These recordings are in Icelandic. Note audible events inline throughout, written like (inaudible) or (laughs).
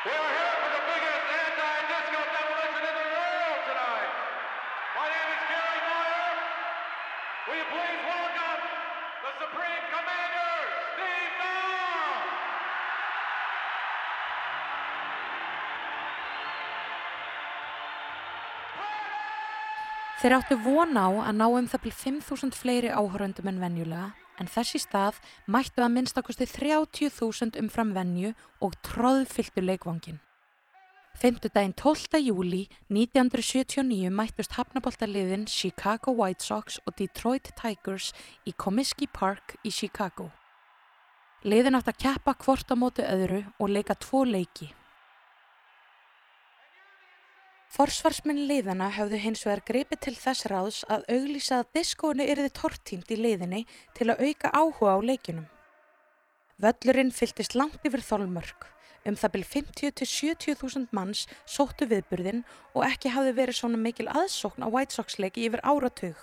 We are here for the biggest anti-disco demolition in the world tonight. My name is Gary Meyer. Will you please welcome the Supreme Commander, Steve Ball? Þeir áttu vona á að ná um það byrj 5.000 fleiri áhöröndum en venjulega en þessi stað mættu að minnstakosti 30.000 umfram venju og tróðfylltu leikvangin. Femtudaginn 12. júli 1979 mættust hafnaboltaliðin Chicago White Sox og Detroit Tigers í Comiskey Park í Chicago. Liðin átt að keppa hvort á mótu öðru og leika tvo leiki. Forsvarsminn liðana höfðu hins vegar greipið til þess ráðs að auglýsa að diskóinu yrði tortímt í liðinni til að auka áhuga á leikinum. Völlurinn fylltist langt yfir þólmörk. Um það byrj 50-70.000 manns sóttu viðburðin og ekki hafði verið svona mikil aðsókn á White Sox leiki yfir áratug.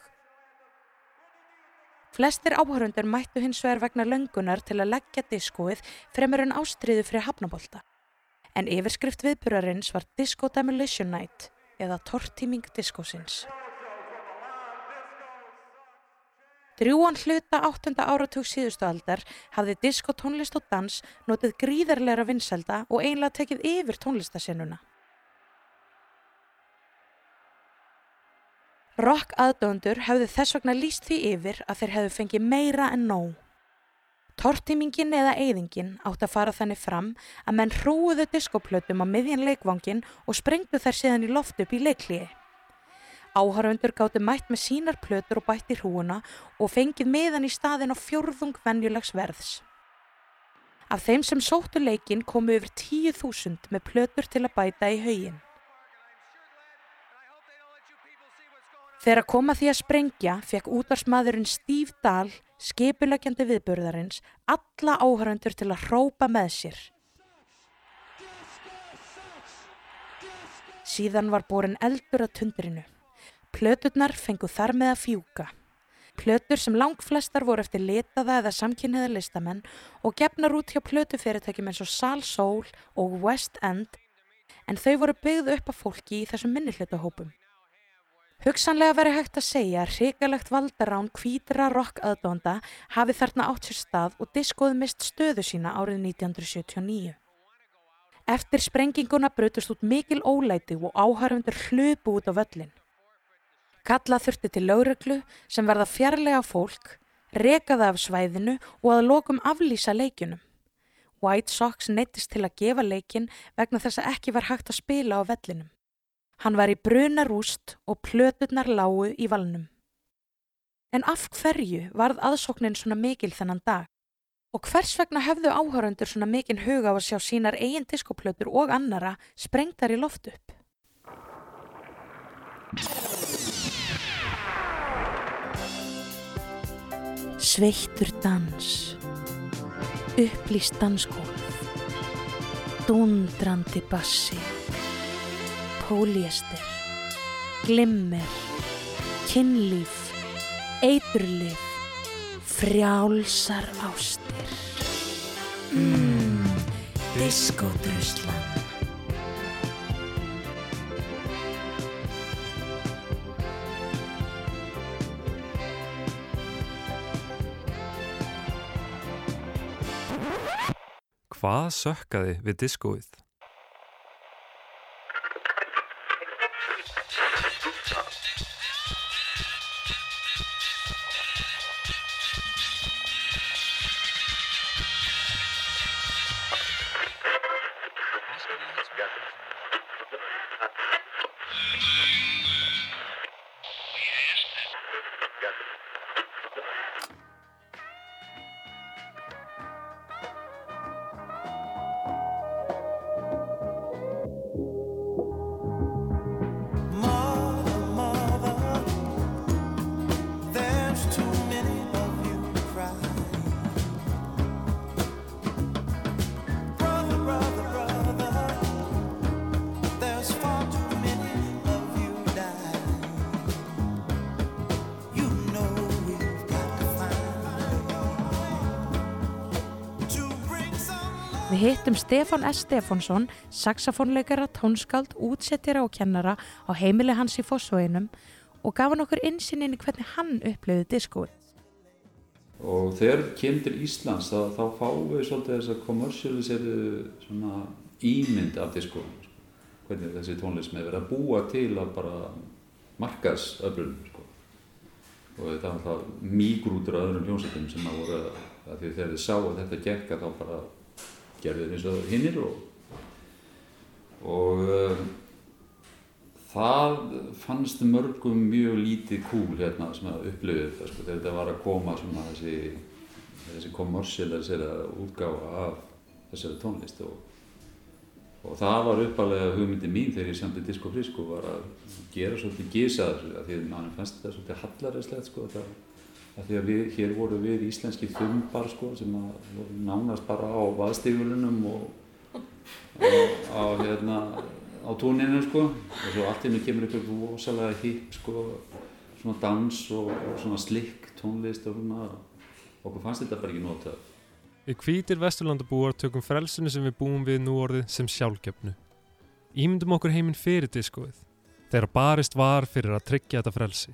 Flestir áhörundur mættu hins vegar vegna löngunar til að leggja diskóið fremur en ástriðu fyrir hafnabólta en yfirskrift viðburarins var Disco Demolition Night eða tortíming diskósins. Drjúan hluta 8. áratug síðustu aldar hafði disko tónlist og dans notið gríðarleira vinselda og einlega tekið yfir tónlistasennuna. Rock aðdóndur hefðu þess vegna líst því yfir að þeir hefðu fengið meira en nóg. Tortímingin eða eyðingin átt að fara þannig fram að menn hrúuðu diskoplötum á miðjan leikvangin og sprengdu þær síðan í loft upp í leiklíi. Áhörfundur gáttu mætt með sínar plötur og bætt í hrúuna og fengið miðan í staðin á fjórðung venjulegs verðs. Af þeim sem sóttu leikin komu yfir 10.000 með plötur til að bæta í haugin. Þegar að koma því að sprengja fekk útarsmaðurinn Steve Dahl, skipulegjandi viðburðarins, alla áhöröndur til að hrópa með sér. Síðan var borin eldur að tundrinu. Plöturnar fengu þar með að fjúka. Plötur sem lang flestar voru eftir letaða eða samkynniða listamenn og gefnar út hjá plötufyrirtækjum eins og Sal Soul og West End en þau voru byggðu upp af fólki í þessum minnihlutahópum. Hugsanlega veri hægt að segja að hrigalegt valdarán kvítra rock aðdónda hafi þarna átt sér stað og diskoð mist stöðu sína árið 1979. Eftir sprenginguna brutust út mikil ólæti og áhörfundur hlupu út á völlin. Kalla þurfti til lögreglu sem verða fjarlæga fólk, rekaða af svæðinu og að lokum aflýsa leikunum. White Sox neittist til að gefa leikin vegna þess að ekki var hægt að spila á vellinum. Hann var í brunarúst og plöturnar lágu í valnum. En af hverju varð aðsóknin svona mikil þennan dag? Og hvers vegna hefðu áhöröndur svona mikinn huga á að sjá sínar eigin diskoplötur og annara sprengtar í loft upp? Sveittur dans, upplýst danskólf, dundrandi bassi póliester, glimmer, kynlíf, eiturlif, frjálsar ástir. Mmm, diskótruslan. Hvað sökkaði við diskóið? Við hittum Stefan S. Stefánsson, saxofónleikara, tónskáld, útsettjara og kennara á heimili hans í Fossvöginum og gaf hann okkur insinni hvernig hann upplöði diskóið. Og þegar kemur til Íslands þá, þá fáum við svolítið þess að kommersialiseru svona ímynd af diskóðum. Sko. Hvernig þessi tónlist með verið að búa til að bara markasöflunum. Sko. Og þetta var alltaf mýgrútur af öðrum hljómsveitum sem að voru að því þegar þið sá að þetta gekka þá bara þeir eins og hinnir og, og uh, það fannst mörgum mjög lítið kúl hérna sem að upplifið þetta sko þegar þetta var að koma svona þessi þessi kommersialisera útgáfa af þessari tónlist og, og það var uppalega hugmyndi mín þegar ég samti Disco Frisco var að gera svolítið gísa þessu því að mann fannst þetta svolítið hallaræslegt sko þetta Því að við, hér voru við íslenski þumbar sko sem voru nánast bara á vaðstífulunum og á, hérna, á tóninu sko og svo allt innu kemur eitthvað rosalega hip sko, svona dans og, og svona slikk tónlist og svona okkur fannst þetta bara ekki notað. Við hvítir vesturlandabúar tökum frelsinu sem við búum við nú orðið sem sjálfgefnu. Ímyndum okkur heiminn fyrir diskoið, þegar barist var fyrir að tryggja þetta frelsi.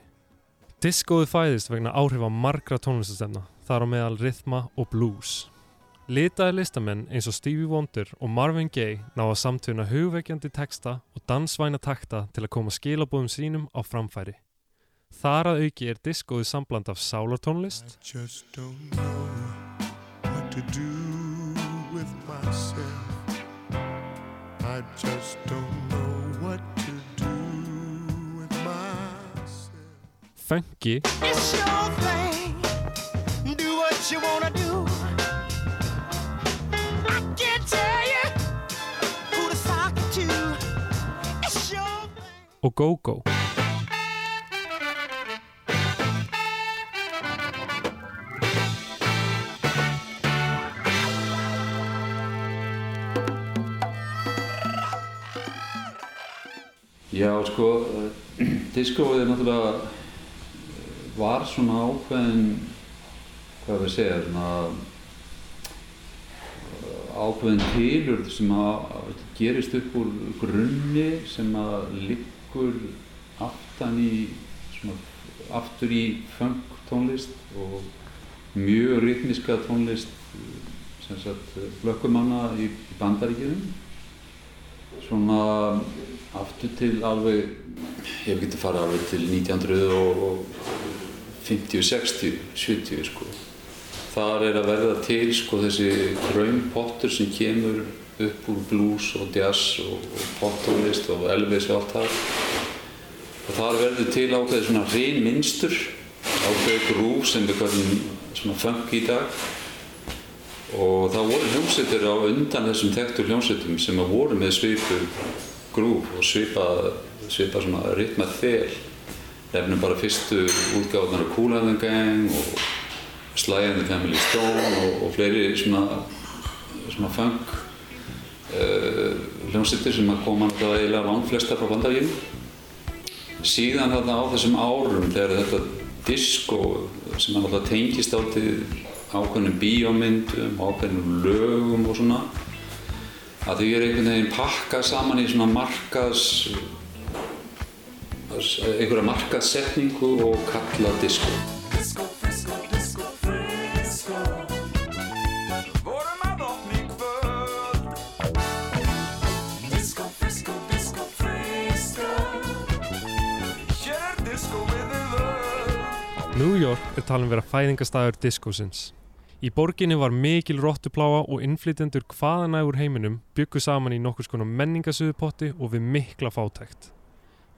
Diskóið fæðist vegna áhrif á margra tónlistastemna, þar á meðal rithma og blues. Litaði listamenn eins og Stevie Wonder og Marvin Gaye ná að samtuna hugveikjandi texta og dansvæna takta til að koma skilabóðum sínum á framfæri. Þar að auki er diskóið sambland af sálartónlist I just don't know what funky. Og go-go. Já, sko, (clears throat) diskóið er náttúrulega var svona ákveðin hvað við segja svona ákveðin tilur sem að gerist upp úr grunni sem að liggur aftan í svona aftur í funk tónlist og mjög rítmiska tónlist sem sagt flökkumanna í bandaríkjum svona aftur til alveg ég hef getið farið alveg til 1900 og, og 50, 60, 70 sko. Þar er að verða til sko þessi kraumpottur sem kemur upp úr blues og jazz og, og poptónlist og Elvis og allt það. Og þar verður til ákveðið svona hrein minnstur, ákveðið grúf sem við kallum svona funk í dag. Og það voru hljómsveitir á undan þessum þekktur hljómsveitum sem að voru með svipu grúf og svipa, svipa svona ritma þel nefnum bara fyrstu útgáðunar af Kool and the Gang og Sly and the Family Stone og, og fleiri svona, svona funk uh, hljómsýttir sem að koma náttúrulega eiginlega langflesta frá bandaríðinu. Síðan þarna á þessum árum þegar þetta disco sem náttúrulega tengist áttið ákveðnum bíómyndum, ákveðnum lögum og svona að þau eru einhvern veginn pakkað saman í svona markaðs einhverja markaðsetningu og kalla völd New York er talin vera fæðingastæður diskosins. Í borginni var mikil róttupláa og innflytjendur hvaðanægur heiminum byggu saman í nokkur skona menningasöðupotti og við mikla fátækt.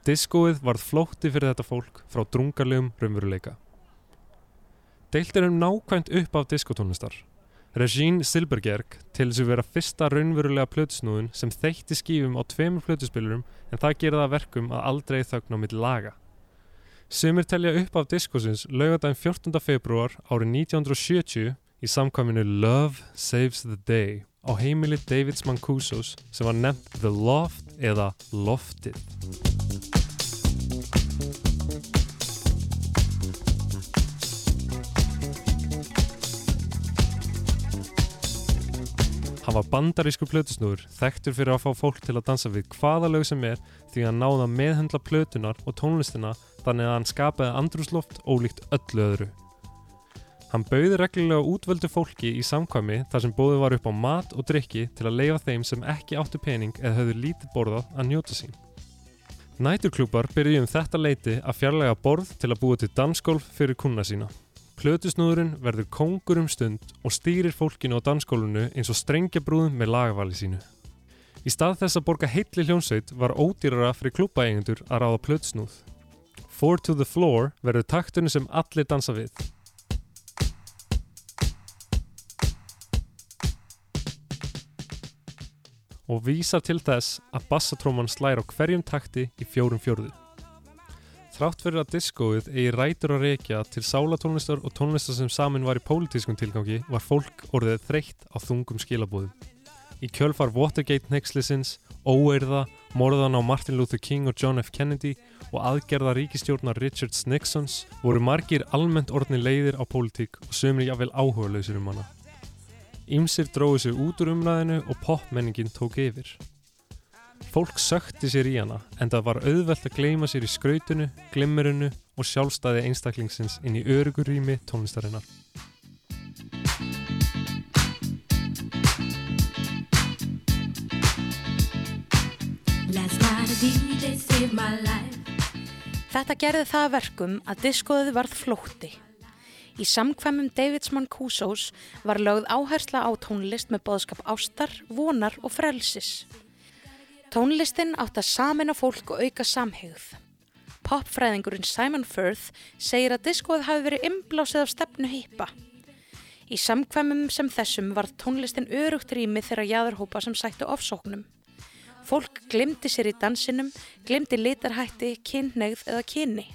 Diskóið varð flótti fyrir þetta fólk frá drungarlegum raunveruleika. Deilt er um nákvæmt upp af diskotónlistar. Regín Silbergerg til þess að vera fyrsta raunverulega plötusnúðun sem þeitti skífum á tveimur plötuspilurum en það gerða verkum að aldrei þögn á mitt laga. Sumir telja upp af diskosins laugadaginn 14. februar árið 1970 í samkvæminu Love Saves the Day á heimili Davids Mancusos sem var nefnt The Loft eða Loftið. Hann var bandarísku plötusnúður þekktur fyrir að fá fólk til að dansa við hvaða lög sem er því að hann náða að meðhendla plötunar og tónlistina þannig að hann skapaði andrúsloft ólíkt öllu öðru. Hann bauði reglulega útvöldu fólki í samkvæmi þar sem bóði var upp á mat og drikki til að leifa þeim sem ekki áttu pening eða höfðu lítið borðað að njóta sín. Næturklúpar byrjuði um þetta leiti að fjarlæga borð til að búa til dansgólf fyrir kuna sína. Plötusnúðurinn verður kongur um stund og stýrir fólkinu á dansgólfinu eins og strengjabrúðum með lagavali sínu. Í stað þess að borga heitli hljónsveit var ódýrara fyrir klúpaeigendur að ráða plötusnúð. Four to the floor verður taktunni sem allir dansa við. og vísar til þess að bassatróman slær á hverjum takti í fjórum fjórðu. Þrátt fyrir að diskóið eigi rætur að reykja til sálatónlistar og tónlistar sem samin var í pólitískum tilgangi var fólk orðið þreytt á þungum skilabóðum. Í kjölfar Watergate nexlisins, óeirða, morðan á Martin Luther King og John F. Kennedy og aðgerða ríkistjórnar Richards Nixons voru margir almennt orðni leiðir á pólitík og sömur jáfnvel áhuga lausir um hana. Ímsir dróðu sig út úr umræðinu og popmenningin tók yfir. Fólk sökti sér í hana en það var auðvelt að gleima sér í skrautinu, glimmerinu og sjálfstæði einstaklingsins inn í örugurími tónlistarinnar. Þetta gerði það verkum að diskoðið varð flótti. Í samkvæmum Davids Mancusos var lögð áhersla á tónlist með boðskap ástar, vonar og frelsis. Tónlistin átt að samina fólk og auka samhegð. Popfræðingurinn Simon Firth segir að diskoð hafi verið imblásið af stefnu hýpa. Í samkvæmum sem þessum var tónlistin örugt rými þeirra jæðurhópa sem sættu ofsóknum. Fólk glimti sér í dansinum, glimti litarhætti, kynneigð eða kyni.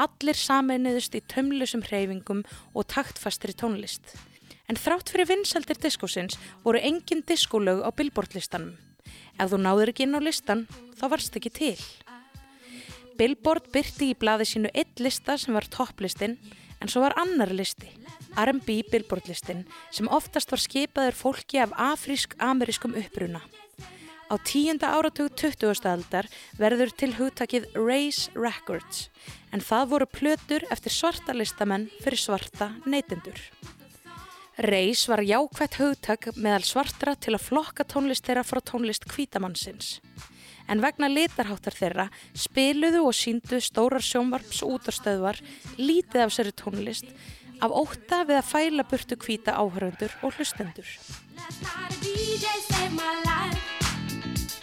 Allir sameinuðust í tömlusum hreyfingum og taktfastri tónlist. En þrátt fyrir vinsaldir diskósins voru engin diskólög á billboardlistanum. Ef þú náður ekki inn á listan, þá varst ekki til. Billboard byrti í blaði sínu eitt lista sem var topplistinn, en svo var annar listi, R&B billboardlistin, sem oftast var skipaður fólki af afrísk-amerískum uppruna. Á tíunda áratug 20. aldar verður til hugtakið Race Records en það voru plötur eftir svarta listamenn fyrir svarta neytendur. Race var jákvætt hugtak meðal svartra til að flokka tónlist þeirra frá tónlist kvítamannsins. En vegna litarháttar þeirra spiluðu og síndu stórar sjónvarps útastöðvar lítið af sér tónlist af óta við að fæla burtu kvíta áhöröndur og hlustendur.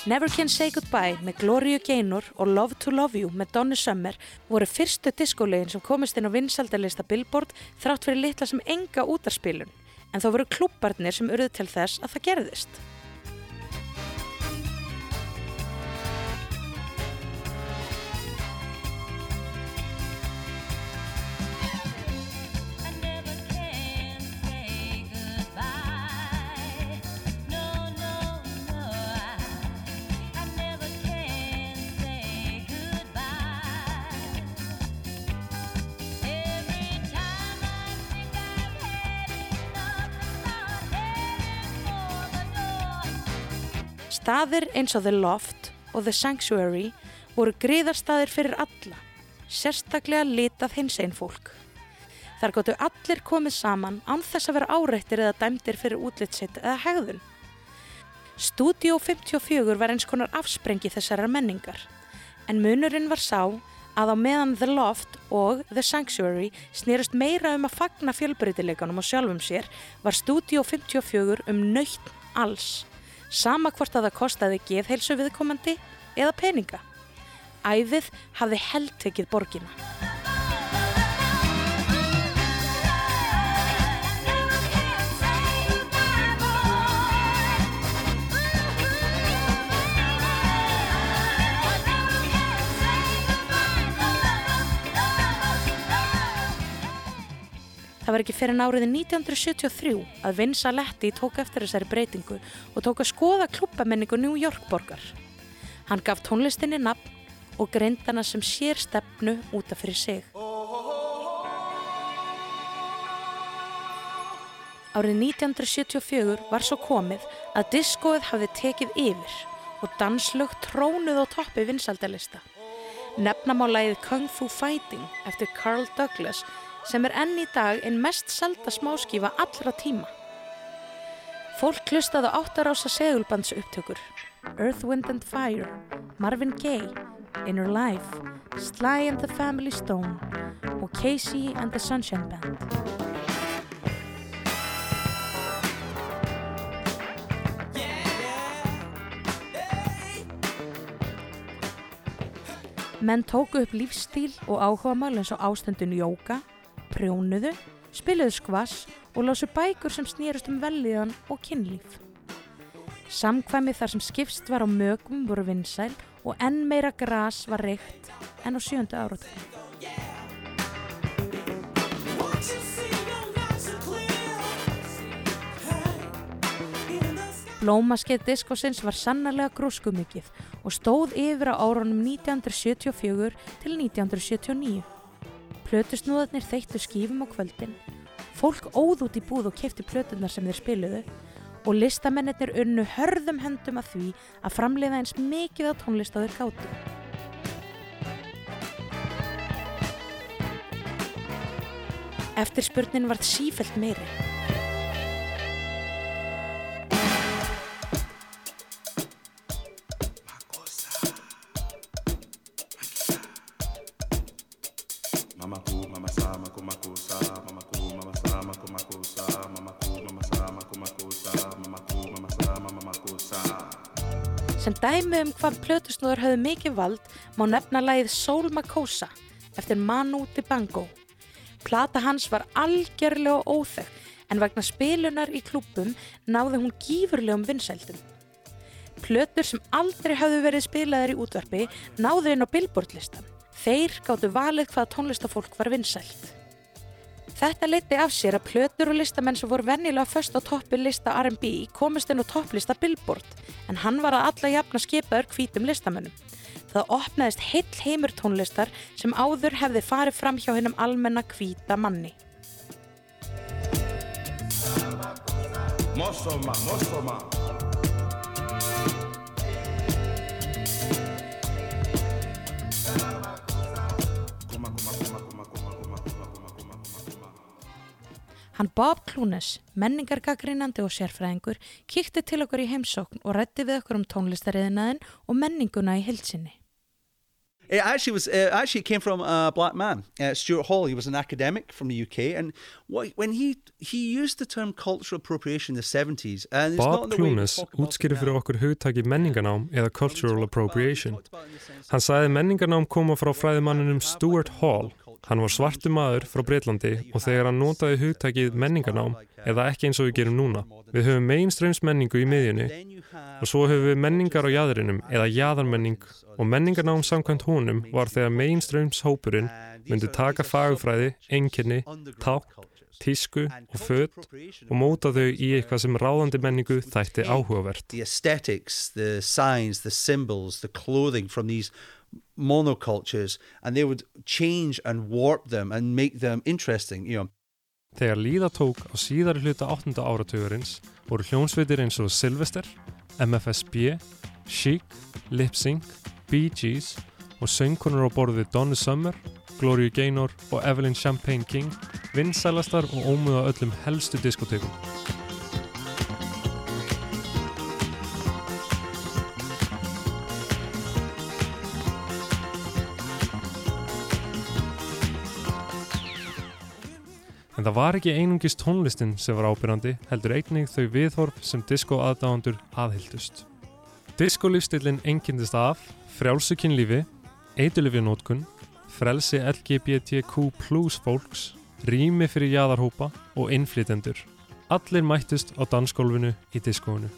Never Can Say Goodbye með Gloria Gaynor og Love to Love You með Donna Summer voru fyrstu diskólegin sem komist inn á vinsaldalista Billboard þrátt fyrir litla sem enga útarspilun en þá voru klubbarnir sem urðu til þess að það gerðist. Staðir eins og The Loft og The Sanctuary voru gríðarstaðir fyrir alla, sérstaklega litað hins einn fólk. Þar gotu allir komið saman án þess að vera áreittir eða dæmdir fyrir útlýtsitt eða hegðun. Studio 54 var eins konar afsprengi þessarar menningar, en munurinn var sá að á meðan The Loft og The Sanctuary snýrust meira um að fagna fjölbreytileikanum og sjálfum sér var Studio 54 um nöytt alls sama hvort að það kostiði geðheilsu viðkomandi eða peninga. Æðið hafði heldtekið borgina. Það var ekki fyrir náriði 1973 að Vince Aletti tók eftir þessari breytingu og tók að skoða klubbamenningu New York borgar. Hann gaf tónlistinni nafn og greindana sem sér stefnu útaf fyrir sig. Árið 1974 var svo komið að diskóið hafði tekið yfir og danslög trónuð á toppi vinsaldalista. Nefnamálaðið Kung Fu Fighting eftir Carl Douglas sem er enn í dag einn mest selda smáskífa allra tíma. Fólk hlustaði á áttarása segulbands upptökur. Earth, Wind and Fire, Marvin Gaye, Inner Life, Sly and the Family Stone og Casey and the Sunshine Band. Menn tóku upp lífstíl og áhugamál eins og ástundun jóka, prjónuðu, spiluðu skvass og lásu bækur sem snýrust um velliðan og kynlíf. Samkvæmi þar sem skipst var á mögum voru vinsæl og enn meira gras var reykt enn á sjöndu áratöku. Blómaskeið diskosins var sannarlega gróskumikið og stóð yfir á árunum 1974 til 1979. Plötusnúðarnir þeittu skífum á kvöldin, fólk óð út í búð og kefti plötunar sem þeir spiluðu og listamennir unnu hörðum hendum að því að framleiða eins mikið á tónlist á þeir gátu. Eftirspurnin varð sífelt meiri. Sem dæmi um hvað plötusnúður höfðu mikið vald má nefna lagið Soul Makosa eftir Manu Dibango. Plata hans var algjörlega óþekk en vegna spilunar í klúpum náði hún gífurlegum vinsældum. Plötur sem aldrei hafðu verið spilaðar í útvarpi náðu inn á billboardlistan. Þeir gáttu valið hvaða tónlistafólk var vinsælt. Þetta leiti af sér að plötur og listamenn sem voru vennilega först á toppi lista R&B komist inn á topplista Billboard en hann var að alla jafna skipaður hvítum listamennum. Það opnaðist heill heimur tónlistar sem áður hefði farið fram hjá hennum almenna hvíta manni. Mosoma, mosoma. Hann Bob Clunes, menningargagrinandi og sérfræðingur, kíkti til okkur í heimsókn og rætti við okkur um tónlistariðinaðin og menninguna í heilsinni. It actually was. Uh, actually, it came from a black man, uh, Stuart Hall. He was an academic from the UK, and what, when he he used the term cultural appropriation in the seventies, and it's not Bob Clunes it útskýri fyrir okkur hugtaki menningarnám eða cultural appropriation. Hann sagði menningarnám koma frá fræðimanninum Stuart Hall. Hann var svartu maður frá Breitlandi og þegar hann notaði hugtakið menningarnám eða ekki eins og við gerum núna. Við höfum mainstreams menningu í miðjunni og svo höfum við menningar á jaðrinum eða jaðarmenning og menningarnám samkvæmt honum var þegar mainstreams hópurinn myndi taka fagfræði, enginni, tákn, tísku og föt og móta þau í eitthvað sem ráðandi menningu þætti áhugavert. Monocultures, and they would change and warp them and make them interesting. You know, Þegar líða tók á síðari hluta 8. áratugurins voru hljónsveitir eins og Sylvester, MFSB, Chic, Lip Sync, Bee Gees og söngkonur á borðið Donna Summer, Gloria Gaynor og Evelyn Champagne King vinsælastar og ómuða öllum helstu diskotekum. En það var ekki einungis tónlistin sem var ábyrrandi, heldur einnig þau viðhorf sem disko aðdáðandur aðhyldust. Diskolífstillin einkindist af frjálsu kynlífi, eitulifjanótkun, frelsi LGBTQ plus fólks, rými fyrir jaðarhópa og innflytendur. Allir mættust á dansgólfinu í diskóinu.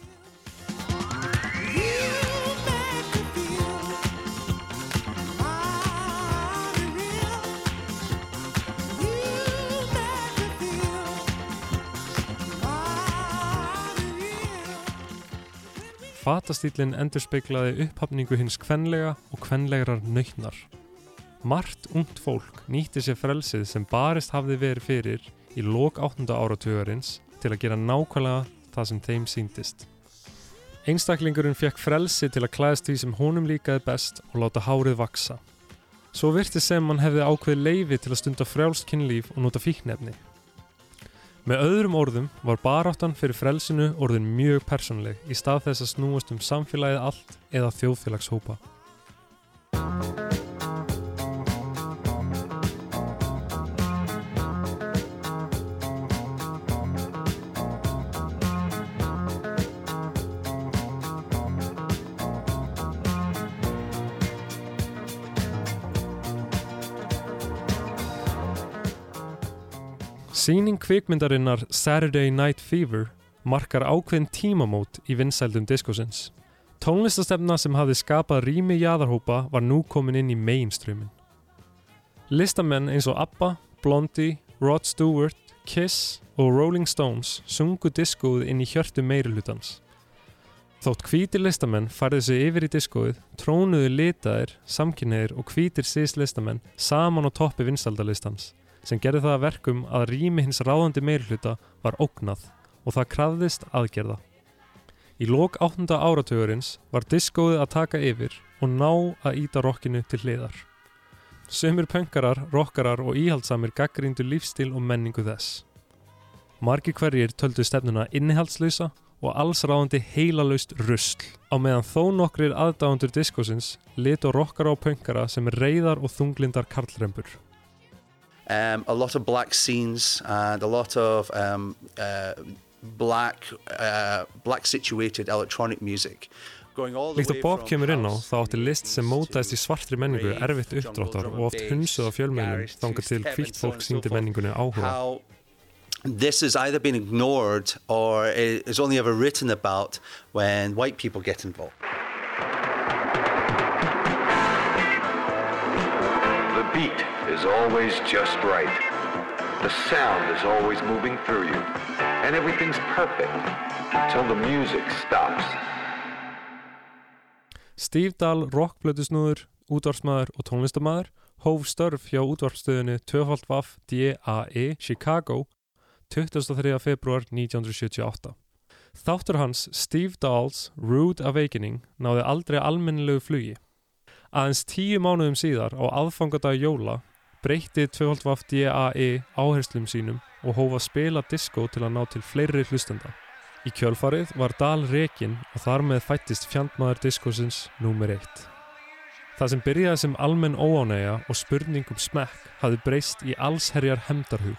Fatastílinn endurspeiklaði upphafningu hins kvenlega og kvenlegrar nöytnar. Margt ungt fólk nýtti sér frelsið sem barist hafði verið fyrir í lok 8. áratugarins til að gera nákvæmlega það sem þeim síndist. Einstaklingurinn fekk frelsi til að klæðast því sem honum líkaði best og láta hárið vaksa. Svo virti sem hann hefði ákveði leifi til að stunda frjálst kynlíf og nota fíknefni. Með öðrum orðum var baráttan fyrir frelsinu orðin mjög persónleg í stað þess að snúast um samfélagið allt eða þjóðfélagshópa. Kvikmyndarinnar Saturday Night Fever markar ákveðin tímamót í vinsældum diskosins. Tónlistastefna sem hafði skapað rými jæðarhópa var nú komin inn í mainstreamin. Listamenn eins og ABBA, Blondie, Rod Stewart, Kiss og Rolling Stones sungu diskóið inn í hjörtu meirihlutans. Þótt hvítir listamenn færði sig yfir í diskóið, trónuðu litaðir, samkynneðir og hvítir sís listamenn saman á toppi vinsaldalistans sem gerði það að verkum að rými hins ráðandi meirhluta var ógnað og það krafðist aðgerða. Í lok 8. áratugurins var diskóið að taka yfir og ná að íta rockinu til hliðar. Sumir pönkarar, rockarar og íhaldsamir gaggríndu lífstil og menningu þess. Margi hverjir töldu stefnuna innihaldslausa og allsráðandi heilalaust rusl á meðan þó nokkrir aðdáðundur diskósins litu rockara og pönkara sem reyðar og þunglindar karlrempur. Um, a lot of black scenes and a lot of um, uh, black uh, black situated electronic music going all the Líkt way og Bob from kemur inn á house þá átti list sem mótaðist í svartri menningu erfitt uppdráttar og oft hunsuð á fjölmennum þangað til hvítt fólk síndi menningunni áhuga. how this has either been ignored or i- is only ever written about when white people get involved. Is always just right. The sound is always moving through you. And everything's perfect until the music stops. Steve Dahl, rockblöðusnúður, útvarsmaður og tónlistamæður hóf störf hjá útvarpstöðinu 2.vaff DAE Chicago 23. februar 1978. Þáttur hans Steve Dahls Rude Awakening náði aldrei almennilegu flugi. Aðeins tíu mánuðum síðar á aðfangadag jóla breytti 2.vaff DAE áherslum sínum og hófa spila disco til að ná til fleiri hlustenda. Í kjölfarið var Dahl rekin og þar með fættist fjandmaður diskosins númer eitt. Það sem byrjaði sem almenn óánægja og spurning um smekk hafði breyst í allsherjar hemdarhug.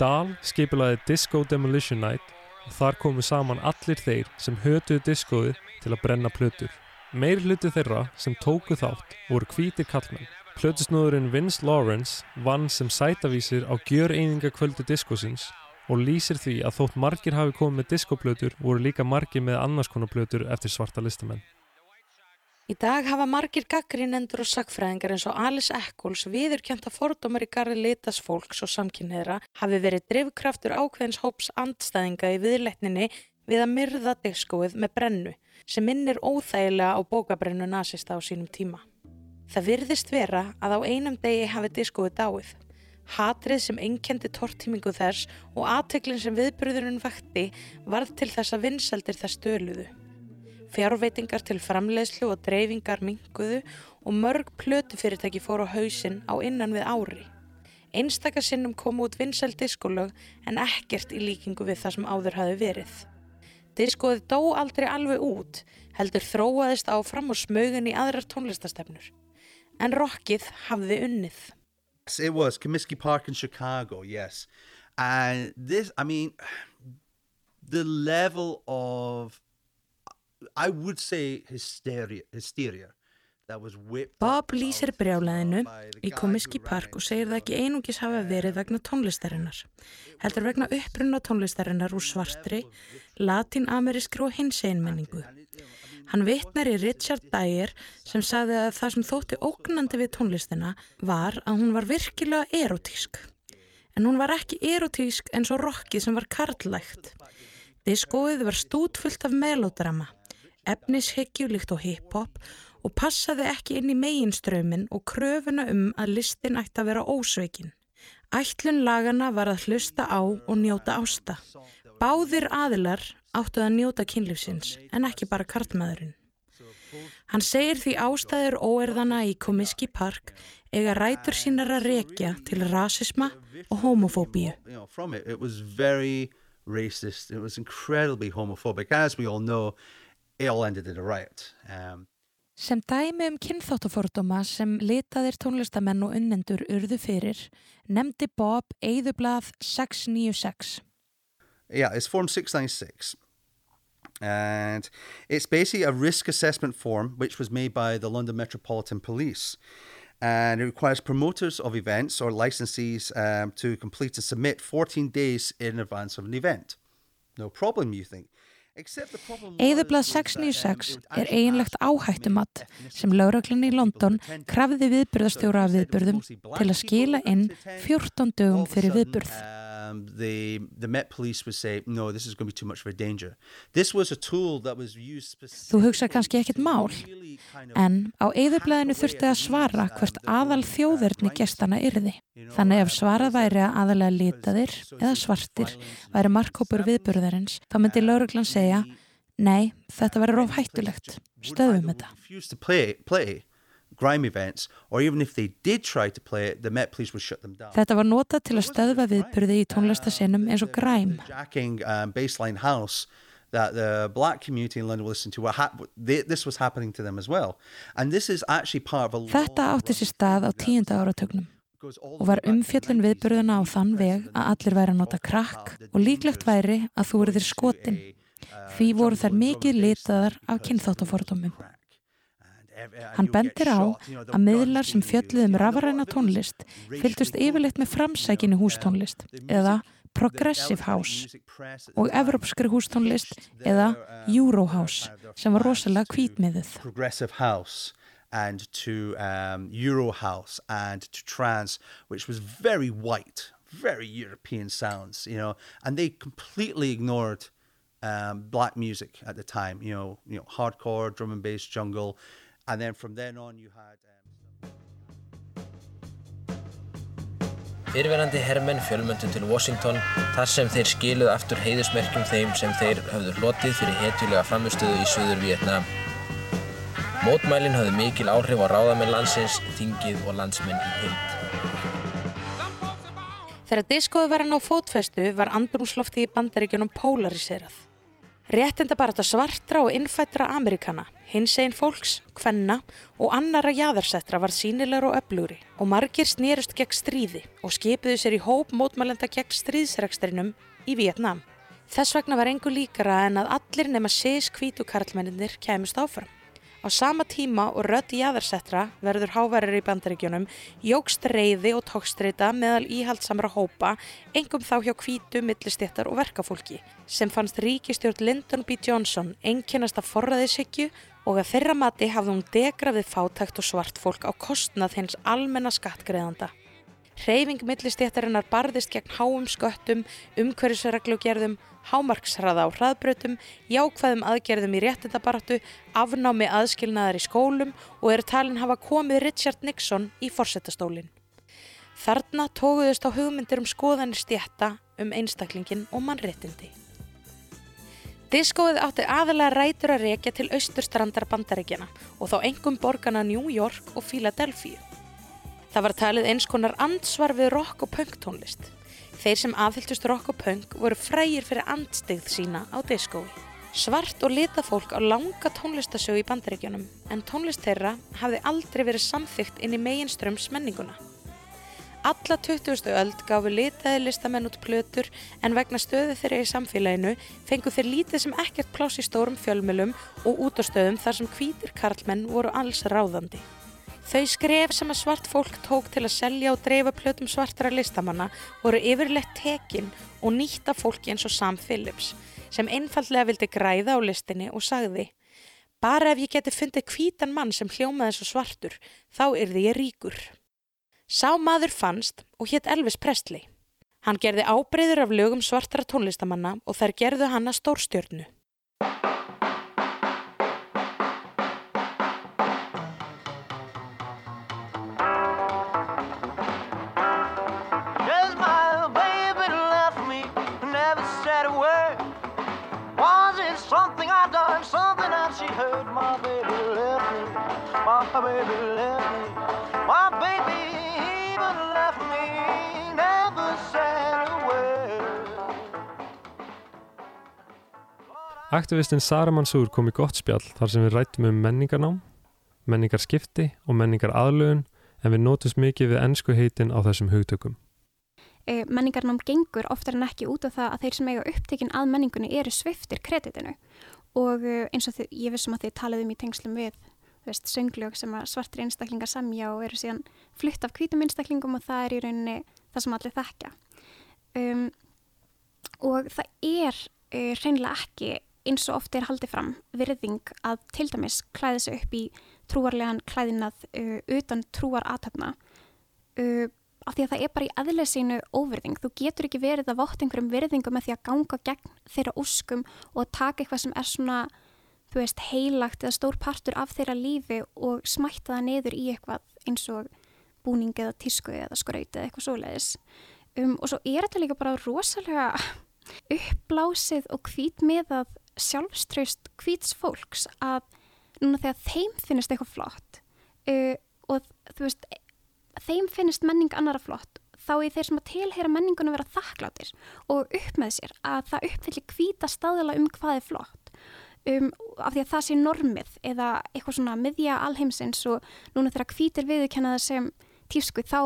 Dahl skipilaði Disco Demolition Night og þar komu saman allir þeir sem hötuðu diskóið til að brenna plötur. Meir hluti þeirra sem tóku þátt voru hvítir kallmenn. Plötusnúðurinn Vince Lawrence vann sem sætavísir á gjör einingakvöldu diskosins og lýsir því að þótt margir hafi komið með diskoplötur voru líka margir með annars konar plötur eftir svarta listamenn. Í dag hafa margir gaggrinendur og sagfræðingar eins og Alice Eccles viðurkjönta fordómar í garði litas fólks og samkynniðra hafi verið drifkraftur ákveðins hóps andstæðinga í viðleitninni við að myrða diskóið með brennu sem minnir óþægilega á bókabrennu nasista á sínum tíma. Það virðist vera að á einum degi hafi diskóið dáið. Hatrið sem einkendi tortímingu þess og aðteklinn sem viðbröðurinn vakti varð til þess að vinsaldir þess stöluðu. Fjárveitingar til framleiðslu og dreifingar minguðu og mörg plötu fyrirtæki fór á hausinn á innan við ári. Einstaka sinnum kom út vinsæl diskolög en ekkert í líkingu við það sem áður hafi verið. Diskoið dó aldrei alveg út, heldur þróaðist áfram og smögun í aðrar tónlistastefnur. En rockið hafði unnið. Yes, it was Comiskey Park in Chicago. Yes, and this, I mean, the level of, I would say, hysteria, hysteria that was whipped. Bob lýsir the í Komiski Park og segir það ekki einungis hafa verið vegna tónlistarinnar. Heldur vegna upprunna tónlistarinnar úr svartri, latín-amerískri og hinsegin menningu. Hann vitnar í Richard Dyer sem sagði að það sem þótti ógnandi við tónlistina var að hún var virkilega erotísk. En hún var ekki erotísk eins og rockið sem var karlægt. Diskóið var stútfullt af melodrama, efnishyggju líkt og hip-hop og passaði ekki inn í meginströmin og kröfuna um að listin ætti að vera ósveikin. Ætlun lagana var að hlusta á og njóta ásta. Báðir aðilar áttu að njóta kynlífsins en ekki bara kartmaðurinn. Hann segir því ástæður óerðana í Comiskey Park eiga rætur sínar að rekja til rasisma og homofóbíu. You know, from it, it was very racist. It was incredibly homophobic. As we all know, it all ended in a riot. Um, Sem dæmi um kynþáttafordóma sem litaðir tónlistamenn og unnendur urðu fyrir, nefndi Bob Eðublað 696. Yeah, it's Form 696. And it's basically a risk assessment form which was made by the London Metropolitan Police. And it requires promoters of events or licensees um, to complete and submit 14 days in advance of an event. No problem, you think. Except the problem was- Eðublað was that, um, 696 it er actually eiginlegt asked áhættumat ethnicity sem lauruglunni í London people to attend krafði viðburðastjóra af So it said it was viðburðum mostly black til að people skila that inn were to attend. 14 all dögum of a fyrir sudden, viðburð. Um, the the Met Police would say, no, this is going to be too much of a danger. This was a tool that was used Þú specifically kannski ekkert to mál, En á eðublaðinu þurfti að svara hvert aðal þjóðverðni gestana yrði. Þannig ef svarað væri að aðalega litaðir eða svartir væri markhópur viðburðarins, þá myndi lauruglan segja, nei, þetta verður of hættulegt, stöðum þetta. Þetta var notað til að stöðva viðburði í tónlistasinum eins og jacking um, baseline house that the black community in London will listen to. What they, this was happening to them as well, and this is actually part of a. Þetta átti sér stað á tíunda áratögnum og var 90s. viðburðuna á þann veg að allir væri að nota krakk og líklegt væri að þú verðir skotin. Því voru þær mikið litaðar af kynþáttafordómum. Hann bendir á að miðlar sem fjölluð um rafræna tónlist fylgdust yfirleitt með framsækinu hústónlist eða Progressive House og Evrópskri hústónlist eða Eurohouse sem var rosalega hvítmiðuð. Progressive House and to um, Euro House and to trance, which was very white, very European sounds, you know, and they completely ignored um, black music at the time, you know, you know, hardcore, drum and bass, jungle, and then from then on you had. Um, Fyrirverandi hermenn fjölmöndu til Washington þar sem þeir skiluðu aftur heiðusmerkjum þeim sem þeir höfðu hlotið fyrir hetjulega framistöðu í Suður Vietnam. Mótmælin höfðu mikil áhrif á ráðamenn landsins, þingið og landsmenn í heild. Þegar diskoðu var hann á fótfestu var andrumsloftið í bandaríkjunum polariserað. Réttinda bara þetta svartra og innfættra Amerikana, hins einn fólks, kvenna og annara jaðarsettra var sínilegur og öflugri og margir snýrust gegn stríði og skipuðu sér í hóp mótmælenda gegn stríðsrekstrinum í Vietnam. Þess vegna var engu líkara en að allir nema sís hvítu karlmenninir kæmust áfram. Á sama tíma og rödd jaðarsettra verður hávarir í bandaríkjunum jógst reyði og tókstreita meðal íhaldsamra hópa, engum þá hjá hvítu, millistéttar og verkafólki, sem fannst ríkistjórn Lyndon B. Johnson einkennast af forræðishyggju og að þeirra mati hafði hún degrafið fátækt og svart fólk á kostnað hins almenna skattgreðanda. Hreyfing millistéttarinnar barðist gegn háum sköttum, umhverfisreglugerðum, hámarksraða á hraðbrautum, jákvæðum aðgerðum í réttindabaratu, afnámi aðskilnaðar í skólum og eru talin hafa komið Richard Nixon í forsetastólinn. Þarna tóguðust á hugmyndir um skoðanir stjætta um einstaklingin og mannréttindi. Diskóið átti aðalega rætur að rekja til austurstrandar bandaríkjana og þá engum borgana New York og Philadelphia. Það var talið eins konar andsvar við rock og punk tónlist. Þeir sem aðhyldust rock og punk voru frægir fyrir andstigð sína á diskói. Svart og lita fólk á langa tónlistasögu í bandaríkjunum en tónlist þeirra hafði aldrei verið samþygt inn í meginströms menninguna. Alla 20. öld gafu litaði listamenn út plötur en vegna stöðu þeirra í samfélaginu fengu þeir lítið sem ekkert pláss í stórum fjölmjölum og útastöðum þar sem hvítir karlmenn voru alls ráðandi. Þau skref sem að svart fólk tók til að selja og dreifa plötum svartara listamanna voru yfirleitt tekin og nýtta fólki eins og Sam Phillips sem einfallega vildi græða á listinni og sagði Bara ef ég geti fundið hvítan mann sem hljómaði svo svartur, þá yrði ég ríkur. Sá maður fannst og hétt Elvis Presley. Hann gerði ábreyður af lögum svartara tónlistamanna og þær gerðu hann að stórstjörnu. My baby Aktivistinn Sara Mansour kom í gott spjall þar sem við rættum um menningarnám, menningarskipti og menningar aðlögun en við nótumst mikið við ennsku heitin á þessum hugtökum. e, menningarnám gengur oftar en ekki út af það að þeir sem eiga upptekinn að menningunni eru sviftir kreditinu og e, eins og þið, ég vissum að þið talið um í tengslum við veist, sönglög sem svartir einstaklingar samja og eru síðan flutt af hvítum einstaklingum og það er í rauninni það sem allir þekkja um, og það er e, hreinlega ekki eins og oft er haldið fram virðing að til dæmis klæði sig upp í trúarlegan klæðinað uh, utan trúar aðtöfna uh, af því að það er bara í aðlega sínu óvirðing. Þú getur ekki verið að votta einhverjum virðingu með því að ganga gegn þeirra úskum og taka eitthvað sem er svona, þú veist, heilagt eða stór partur af þeirra lífi og smætta það niður í eitthvað eins og búning eða tísku eða skraut eða eitthvað svoleiðis. Um, og svo er þetta líka bara rosalega (laughs) uppblásið og hvít með að sjálfströst hvíts fólks að núna þegar þeim finnist eitthvað flott uh, og þú veist, þeim finnist menning annara flott þá er þeir sem að tilheyra menningunum vera þakklátir og upp með sér að það uppfyllir hvíta staðila um hvað er flott. Um, af því að það sé normið eða eitthvað svona miðja alheimsins og núna þegar hvítir viðurkennaða sem tísku þá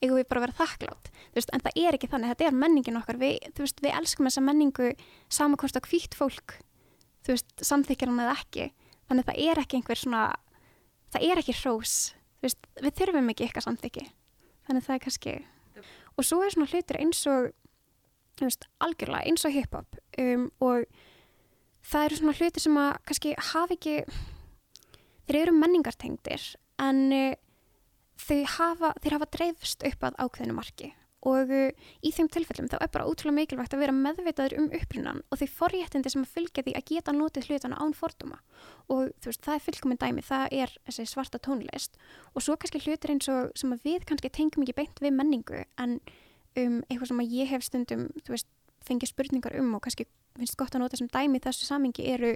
eigum við bara að vera þakklátt. Veist, en það er ekki þannig, þetta er menningin okkar. Við, veist, við elskum þessa menningu samankvæmst á hvítt fólk þú veist, samþykjar hann eða ekki. Þannig það er ekki einhver svona það er ekki hrós. Veist, við þurfum ekki eitthvað samþykki. Þannig það er kannski og svo er svona hlutur eins og veist, algjörlega eins og hip-hop um, og það eru svona hlutir sem að kannski hafa ekki þeir eru menningartengdir en uh, þau hafa, þeir hafa dreifst upp að ákveðinu marki og uh, í þeim tilfellum þá er bara útrúlega mikilvægt að vera meðveitaður um upprunan og þau forréttindi sem að fylgja því að geta notið hlutana án forduma og þú veist, það er fullkominn dæmi, það er þessi svarta tónlist. Og svo kannski hlutir eins og sem að við kannski tengjum ekki beint við menningu en um, eitthvað sem að ég hef stundum, þú veist, fengið spurningar um og kannski finnst gott að nota sem dæmi þessu samingi eru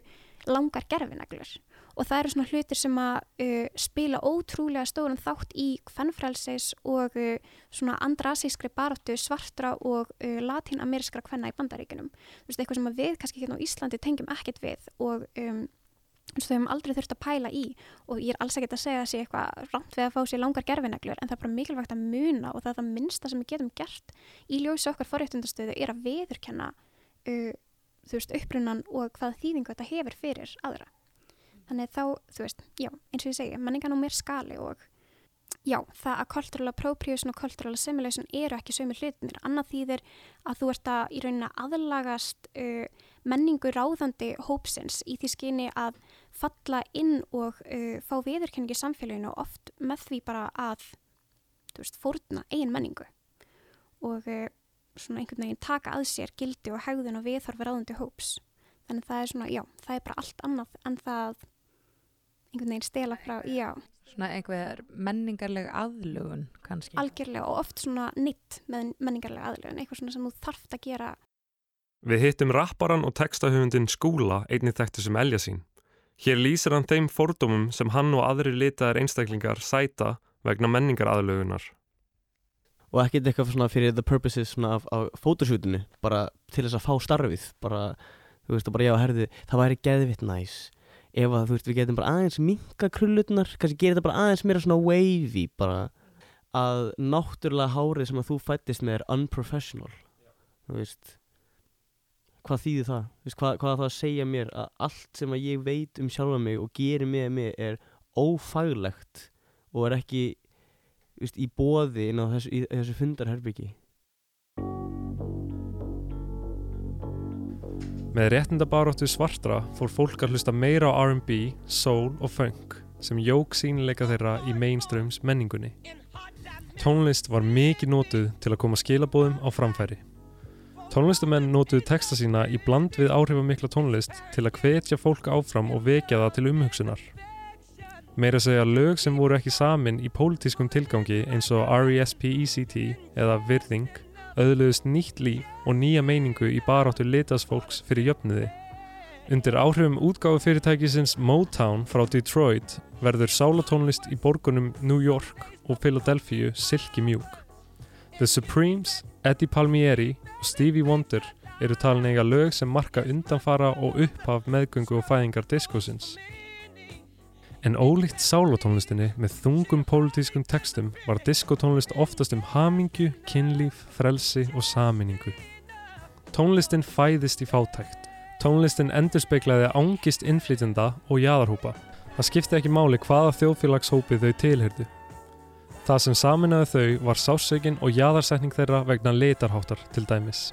langar gerfineglur og það eru svona hlutir sem að uh, spila ótrúlega stórum þátt í hvernfrælseis og uh, svona andrasískri baráttu svartra og uh, latín-amerískra hvenna í bandaríkunum. Þú veist, eitthvað sem við kannski hérna á Íslandi tengjum ekkert við og um, þau hefum aldrei þurft að pæla í og ég er alls ekkert að segja sé eitthvað rámt við að fá sér langar gerfineglur en það er bara mikilvægt að muna og það er það minnsta sem við getum gert í ljósi okkar forréttundastöðu er að viðurkenna uh, þú veist, upprunan og hvað þýðingu þetta hefur fyrir aðra. Þannig þá, þú veist, já, eins og ég segi, menningan á mér skali og já, það að cultural appropriation og cultural assimilation eru ekki sömu hlutinir. Annað þýðir að þú ert að í rauninni aðlagast uh, menningu ráðandi hópsins í því skyni að falla inn og uh, fá viðurkenningi samfélaginu og oft með því bara að, þú veist, fórna eigin menningu. Og uh, svona einhvern veginn taka að sér gildi og hegðun og viðhorfi ráðandi hóps. Þannig það er svona, já, það er bara allt annað en það einhvern veginn stela frá, já. Svona einhver menningarleg aðlugun kannski. Algjörlega og oft svona nitt með menningarlega aðlugun, eitthvað svona sem þú þarft að gera. Við hittum rapparan og textahöfundin Skúla einnig þekktu sem elja sín. Hér lýsir hann þeim fordómum sem hann og aðri litaðar einstaklingar sæta vegna menningar aðlugunar. og ekkert eitthvað svona fyrir the purposes svona af, af fótoshootinu bara til þess að fá starfið bara, þú veist, og bara já, herði, það væri geðvitt næs ef að, þú veist, við getum bara aðeins minka krullutnar, kannski gera þetta bara aðeins meira svona wavy, bara að náttúrulega hárið sem að þú fættist með er unprofessional. Þú veist hvað þýðir það, veist, hvað, hvað það að segja mér að allt sem að ég veit um sjálfa mig og gerir með mig er ófaglegt og er ekki veist, í bóði inn á þessu, þessu fundarherbyggi Með réttindabaróttu svartra fór fólk að hlusta meira á R&B, soul og funk sem jók sínileika þeirra í mainstreams menningunni. Tónlist var mikið nótuð til að koma skilabóðum á framfæri. Tónlistamenn nótuðu texta sína í bland við áhrifamikla tónlist til að hvetja fólk áfram og vekja það til umhugsunar. Meira segja lög sem voru ekki samin í pólitískum tilgangi eins og R.E.S.P.E.C.T. eða Virðing auðluðust nýtt líf og nýja meiningu í baráttu litasfólks fyrir jöfnuði. Undir áhrifum útgáfu fyrirtækisins Motown frá Detroit verður sálatónlist í borgunum New York og Philadelphia silki mjúk. The Supremes, Eddie Palmieri og Stevie Wonder eru talin eiga lög sem marka undanfara og upphaf meðgöngu og fæðingar diskosins. En ólíkt sálatónlistinni með þungum pólitískum textum var diskotónlist oftast um hamingju, kynlíf, frelsi og saminningu. Tónlistin fæðist í fátækt. Tónlistin endurspeiklaði ángist innflytjenda og jaðarhópa. Það skipti ekki máli hvaða þjóðfélagshópi þau tilhyrdu. Það sem saminaði þau var sásökin og jaðarsetning þeirra vegna litarháttar til dæmis.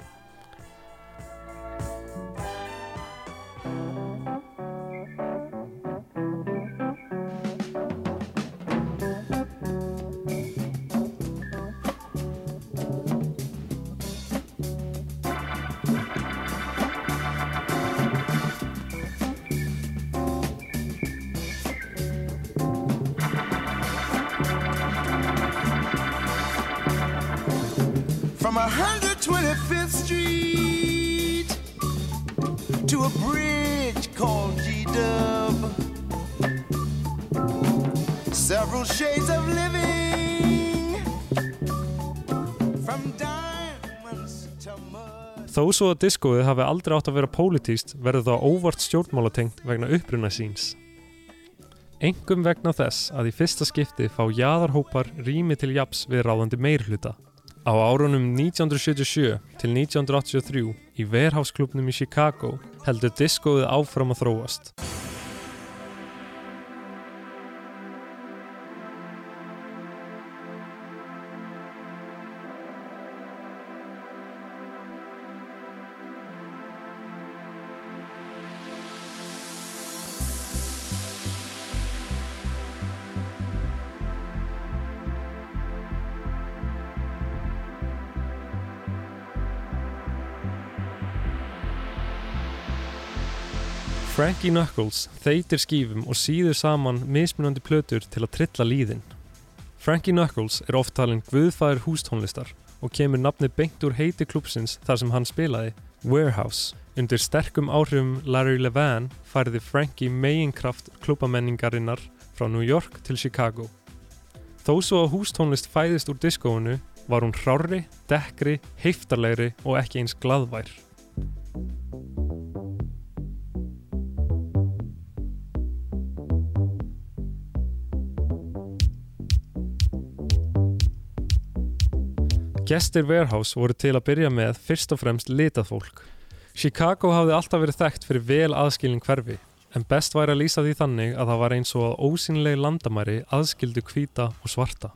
Street to a bridge called G Dub. Several shades of living from diamonds to mud. Þó svo að diskóið hafi aldrei átt að vera pólitíst verður það óvart stjórnmálatengt vegna uppruna síns. Engum vegna þess að í fyrsta skipti fá jaðarhópar rými til japs við ráðandi meirhluta. Á árunum 1977 til 1983 í Warehouse-klubnum í Chicago heldur diskóið áfram að þróast. Frankie Knuckles þeitir skífum og síður saman mismunandi plötur til að trilla líðin. Frankie Knuckles er oft talinn guðfæður hústónlistar og kemur nafni beint úr heiti klúpsins þar sem hann spilaði, Warehouse. Undir sterkum áhrifum Larry Levan færði Frankie meginkraft klúbamenningarinnar frá New York til Chicago. Þó svo að hústónlist fæðist úr diskóinu var hún hrárri, dekkri, heiftarlegri og ekki eins glaðvær. Gestir Warehouse voru til að byrja með fyrst og fremst litað fólk. Chicago hafði alltaf verið þekkt fyrir vel aðskilin hverfi, en best væri að lýsa því þannig að það var eins og að ósynlegi landamæri aðskildu hvíta og svarta.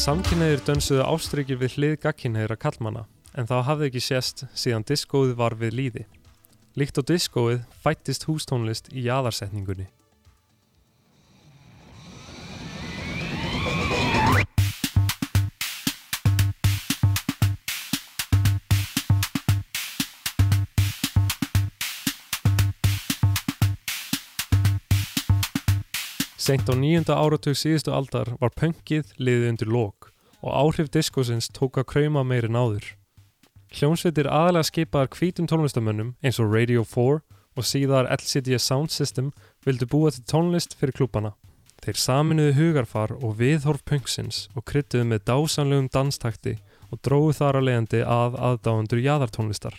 Samkynneðir dönsuðu ástrykir við hlið gagkynneðra kallmanna, en það hafði ekki sést síðan diskóið var við líði. Líkt á diskóið fættist hústónlist í jaðarsetningunni. Seint á nýjunda áratug síðustu aldar var pöngið liðið undir lók og áhrif diskósins tók að krauma meiri náður. Hljónsveitir aðalega skipaðar hvítum tónlistamönnum eins og Radio 4 og síðar LCD Sound System vildu búa til tónlist fyrir klúbana. Þeir saminuðu hugarfar og viðhorf pöngsins og kryttuðu með dásanlegum danstakti og dróðu þar að leiðandi að aðdáendur jaðartónlistar.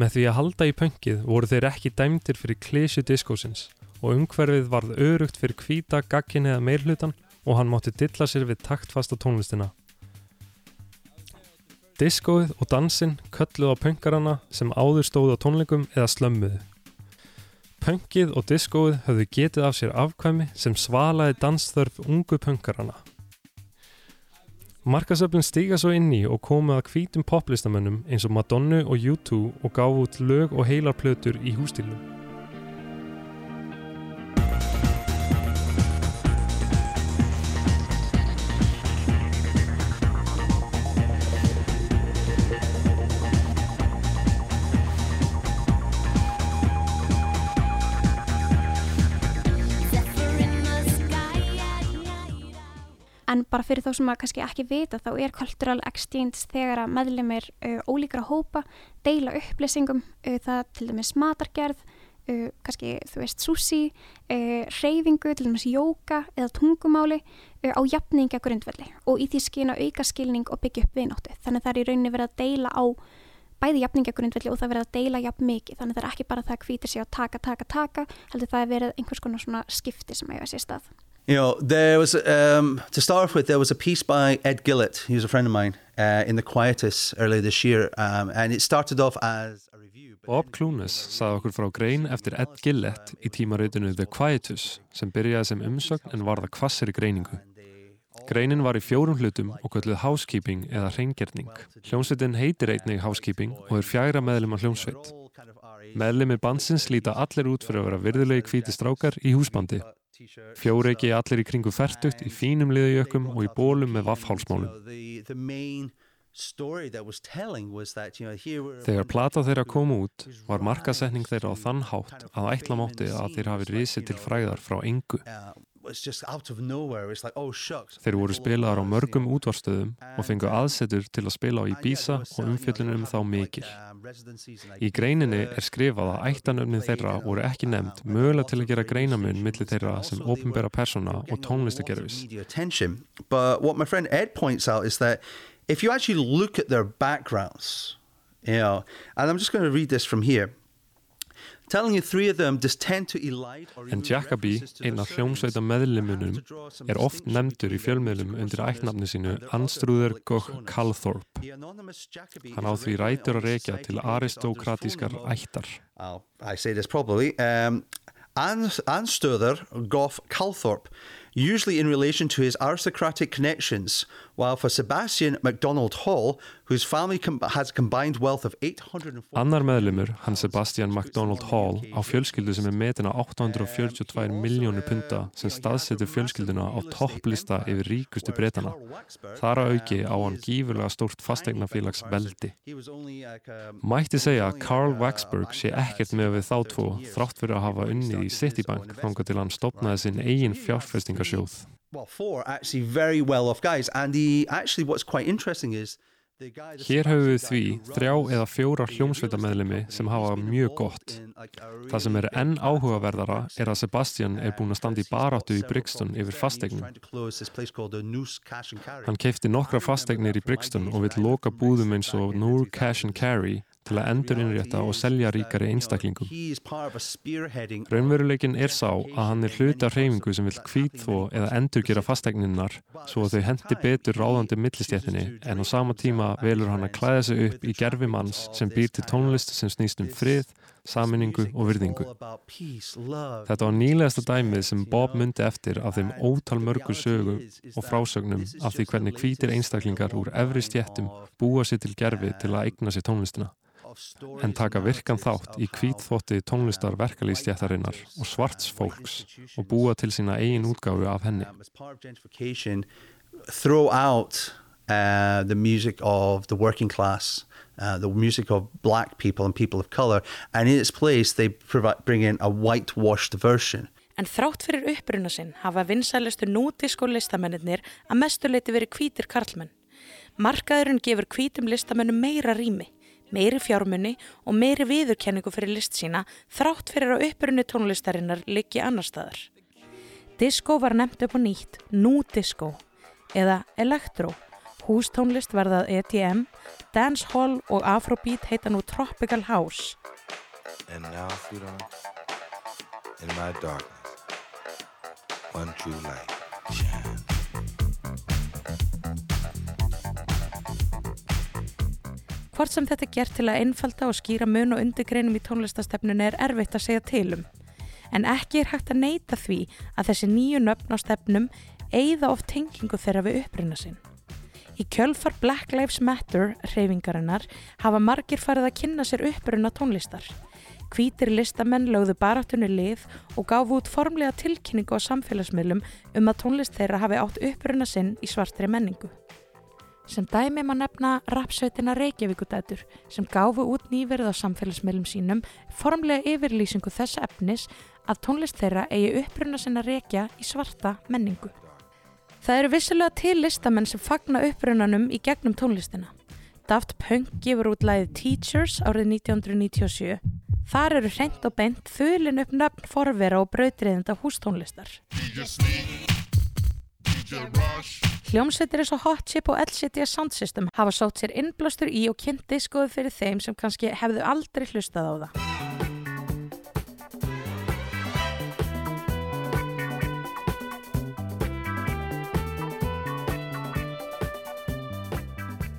Með því að halda í pöngið voru þeir ekki dæmdir fyrir klísju diskósins og umhverfið varð örugt fyrir hvíta gagkin eða meirhlutan og hann mátti dilla sér við taktfasta tónlistina. Diskóið og dansinn kölluð á pöngarana sem áður stóðu á tónleikum eða slömmuðu. Pöngið og diskóið höfðu getið af sér afkvæmi sem svalaði dansþörf ungu pöngarana. Markasöflin stíga svo inn í og komið að hvítum poplistamönnum eins og Madonna og U2 og gáðu út lög og heilar plötur í hústílum. Bara fyrir þá sem að kannski ekki vita þá er cultural exchange þegar að meðlumir uh, ólíkra hópa deila upplýsingum, uh, það til dæmis matargerð, uh, kannski þú veist sushi, uh, reyfingu, til dæmis jóka eða tungumáli uh, á jafninga grundvelli og í því skina auka skilning og byggja upp vináttu. Þannig að það er í rauninni verið að deila á bæði jafninga grundvelli og það er verið að deila jafn mikið. Þannig að það er ekki bara það að hvítir sig á taka, taka, taka, heldur það er verið einhvers konar svona skipti sem eiga sér stað. You know, there was, um, to start off with, there was a piece by Ed Gillett, he was a friend of mine, uh, in The Quietus earlier this year. Um, and it started off as a review. Bob Clunes sagði okkur frá grein eftir Ed Gillett í tímaritinu The Quietus sem byrjaði sem umsögn en varða kvassir í greiningu. Greinin var í fjórum hlutum og kölluð housekeeping eða hreingerning. Hljómsveitin heitir einnig housekeeping og er fjagra meðlum af hljómsveit. Meðlimir bandsins líta allir út fyrir að vera virðulegi hvíti strákar í húsbandi. Fjóreiki allir í kringu færtugt í fínum liðjökum og í bólum með vaffhálsmálum. Þegar plata þeirra kom út var markasetning þeirra á þann hátt að ætla mátti að þeir hafi risið til fræðar frá engu. Uh, was just out of nowhere. It's like, oh shucks. Þeir voru spilaðar á mörgum útvarstöðum og fengu aðsetur til að spila á Ibiza og umfjöllunum þá mikil. Í greininni er skrifað að ættanöfnin þeirra voru ekki nefnd mögulega til að gera greinamun millir þeirra sem ofinbera persóna og tónlistagerfis. But what my friend Ed points out is that if you actually look at their backgrounds, you know, and I'm just going to read this from here. En Jacobi, einn af hljómsveita meðlimunum, er oft nefndur í fjölmiðlum undir ættnafni sínu Anstrúður Goch Calthorpe. Hann á því rætur að rekja til aristokratískar ættar. I say this probably. Um, Anstöður Goff Calthorpe, usually in relation to his aristocratic connections, while for Sebastian MacDonald Hall, whose family com has combined wealth of 840... Annar meðlumur, hann Sebastian MacDonald Hall, á fjölskyldu sem er metina 842 miljónu punta sem staðsetur fjölskylduna á topplista yfir ríkustu breytana. Þar að auki á hann gífurlega stórt fasteignafélags veldi. Mætti segja að Carl Waxberg sé ekkert með við þá tvo þrátt fyrir að hafa unnið í Citibank þanga til hann stopnaði sinn eigin fjárfestingarsjóð. Well, four actually very well off guys. And he actually, what's quite interesting is the guy. Hér höfum við því þrjá eða fjóra hljómsveitameðlimi sem hafa mjög gott. Það sem er enn áhugaverðara er að Sebastian er búin að standa í baráttu í Brixton yfir fasteignum. Hann keipti nokkra fasteignir í Brixton og vill loka búðum eins og Noor Cash and Carry til að endur innrétta og selja ríkari einstaklingum. Raunveruleikin er sá að hann er hluti af hreyfingu sem vil kvítþó eða endurgera fastegninnar svo að þau hendi betur ráðandi millistjættinni en á sama tíma velur hann að klæða sig upp í gerfi manns sem býr til tónlist sem snýst um frið, saminningu og virðingu. Þetta var nýlegasta dæmið sem Bob myndi eftir af þeim ótal mörgur sögu og frásögnum af því hvernig hvítir einstaklingar úr efri stjættum búa sér til gerfi til að eigna sér tónlistina en taka virkan þátt í hvítþótti tónlistar verkalýstjættarinnar og svarts fólks og búa til sína eigin útgáfu af henni. Throw out uh, the music of the working class, uh, the music of black people and people of color, and in its place they provide, bring in a whitewashed version. En þrátt fyrir uppruna sinn hafa vinsælustu nútísko listamennir að mestuleiti verið hvítir karlmenn. Markaðurinn gefur hvítum listamennum meira rými meiri fjármunni og meiri viðurkenningu fyrir list sína þrátt fyrir að upprunni tónlistarinnar liggi annar staðar. Disco var nefnt upp á nýtt, nú disco, eða elektro. Hústónlist verðað ETM, dancehall og afrobeat heita nú tropical house. And now, sweetheart, in my darkness, one true light shines. Hvort sem þetta er gert til að einfalda og skýra mun og undirgreinum í tónlistastefnunni er erfitt að segja tilum. En ekki er hægt að neyta því að þessi nýju nöfn á stefnum eigða oft tengingu þeirra við uppruna sinn. Í kjölfar Black Lives Matter reyfingarinnar hafa margir farið að kynna sér uppruna tónlistar. Hvítir listamenn lögðu baráttunni lið og gafu út formlega tilkynningu á samfélagsmiðlum um að tónlist þeirra hafi átt uppruna sinn í svartri menningu. Sem dæmi má nefna rapsveitina Reykjavíkudætur sem gáfu út nýverð á samfélagsmiðlum sínum formlega yfirlýsingu þessa efnis að tónlist þeirra eigi uppruna sinna reykja í svarta menningu. Það eru vissulega til listamenn sem fagna upprunanum í gegnum tónlistina. Daft Punk gefur út lagið Teachers árið 1997. Þar eru hreint og beint þulin upp nöfn forvera og brautriðenda hústónlistar. Hljómsveitir eins og Hot Chip og LCD Sound System hafa sótt sér innblástur í og kynnt diskoðu fyrir þeim sem kannski hefðu aldrei hlustað á það.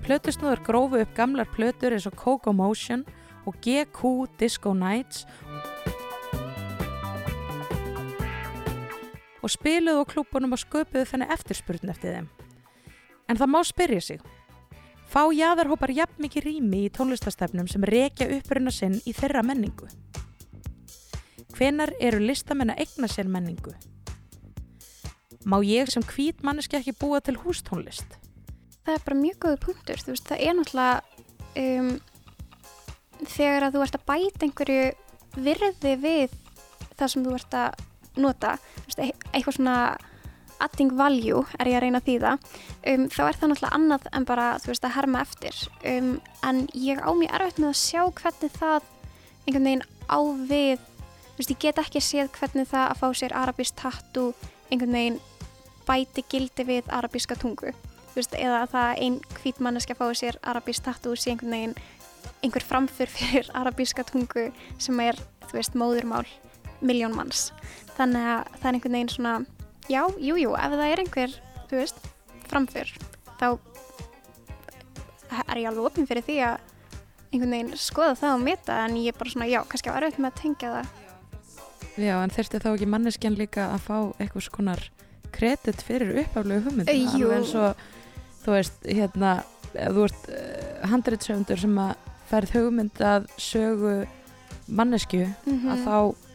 Plötusnúður grófu upp gamlar plötur eins og Coco Motion og GQ Disco Nights og spiluðu á klúbunum og sköpuðu þenni eftirspurn eftir þeim. En það má spyrja sig. Fá jaðarhópar jafn mikið rými í tónlistastefnum sem rekja uppruna sinn í þeirra menningu? Hvenar eru listamenn að eigna sér menningu? Má ég sem hvít manneski ekki búa til hústónlist? Það er bara mjög góður punktur, þú veist, það er náttúrulega um, þegar að þú ert að bæta einhverju virði við það sem þú ert að nota, þú veist, eitthvað svona adding value er ég að reyna að þýða, um, þá er það náttúrulega annað en bara, þú veist, að herma eftir. Um, en ég á mjög erfitt með að sjá hvernig það einhvern veginn á við, þú veist, ég get ekki séð hvernig það að fá sér arabist tattoo einhvern veginn bæti gildi við arabíska tungu veist, eða að það ein hvít manneska fái sér arabísk tattoo sé einhvern veginn einhver framför fyrir (laughs) arabíska tungu sem er, þú veist, móðurmál miljón manns. Þannig að það er einhvern veginn svona, já, jú, jú, ef það er einhver, þú veist, framför, þá er ég alveg opinn fyrir því að einhvern veginn skoða það og meta en ég er bara svona, já, kannski á erfitt með að tengja það. Já, en þurfti þá ekki manneskjan líka að fá eitthvað skonar kredit fyrir uppaflegu hugmyndina Eh, alveg eins og þú veist, hérna þú ert uh, handreitsöfundur sem að færð hugmynd að sögu mannesku Mhm. að þá ge-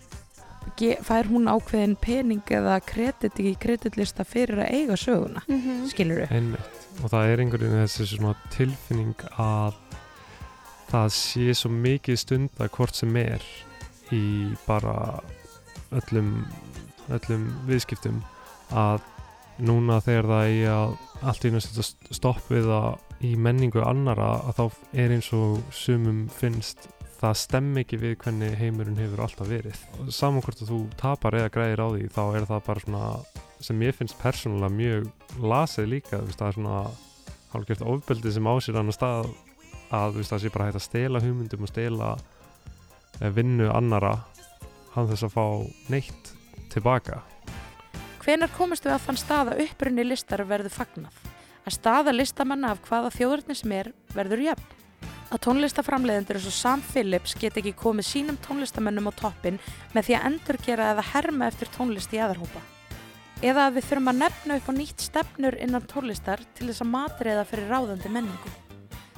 fær hún ákveðin pening eða kredit í kreditlista fyrir að eiga söguna Mhm. skilur upp Einmitt. Og það er einhvern veginn þessi svona tilfinning að það sé svo mikið stunda hvort sem er í bara öllum, öllum viðskiptum að núna þegar það er að allt í náttúrulega stopp við það í menningu annara að þá er eins og sumum finnst það stemmi ekki við hvernig heimurinn hefur alltaf verið. Saman hvort að þú tapar eða græðir á því þá er það bara svona sem ég finnst persónulega mjög lasið líka, veist, það er svona hálfgert ofbeldi sem á sér annar stað að veist, það sé bara hægt að stela hugmyndum og stela eh, vinnu annara hann þess að fá neitt tilbaka Hvenar komist við að þann stað að upprunni listar verður fagnað? Að staða listamanna af hvaða þjóðurni sem er verður jöfn? Að tónlistaframleiðendur eins og Sam Phillips get ekki komið sínum tónlistamennum á toppin með því að endurgera eða herma eftir tónlist í aðarhópa? Eða að við þurfum að nefna upp á nýtt stefnur innan tónlistar til þess að matriða fyrir ráðandi menningu.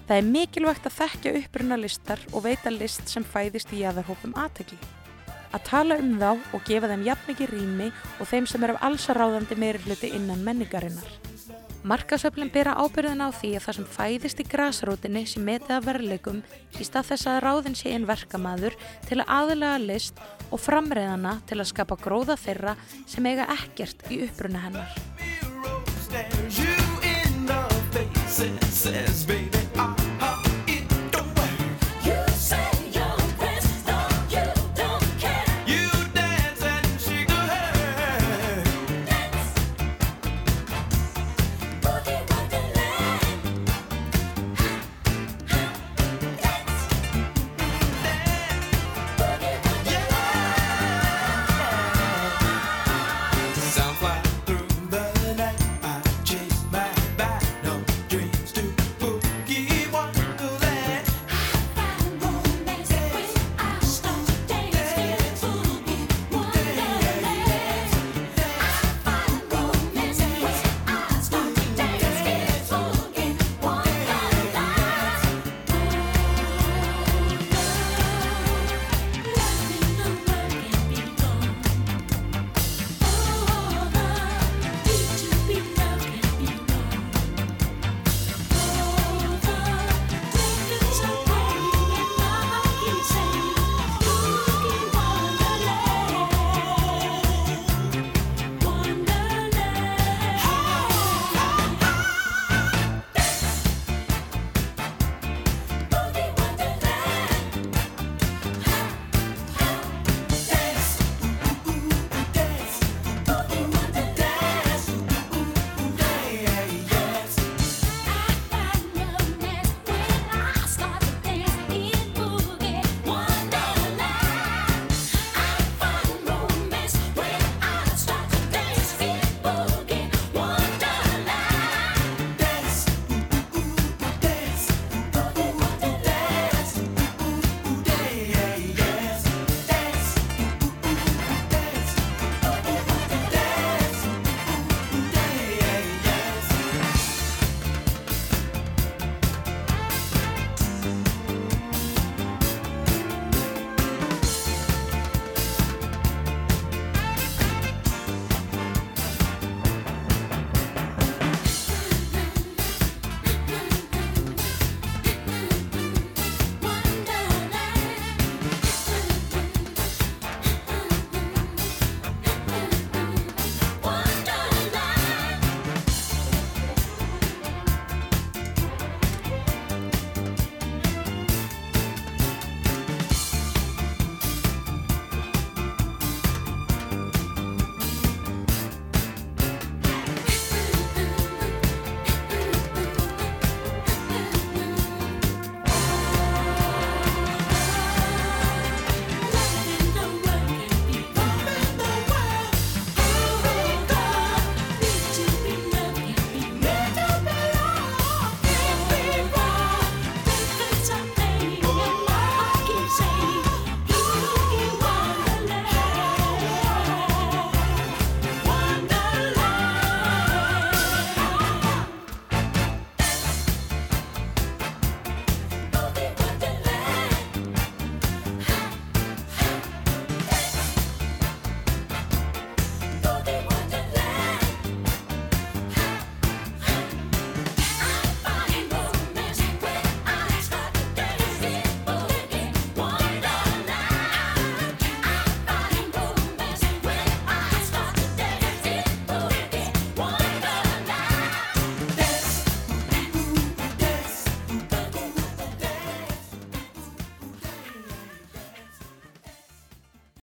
Það er mikilvægt að þekkja upprunna listar og veita list sem fæðist í aðarhópum aðtegli. Að tala um þá og gefa þeim jafn mikið rými og þeim sem er af allsaráðandi meiri hluti innan menningarinnar. Markasöflin bera ábyrðin á því að það sem fæðist í grasrótinni sé metið af verðleikum í stað þess að ráðin sé einn verkamaður til að aðlega list og framreiðana til að skapa gróða þeirra sem eiga ekkert í uppruna hennar.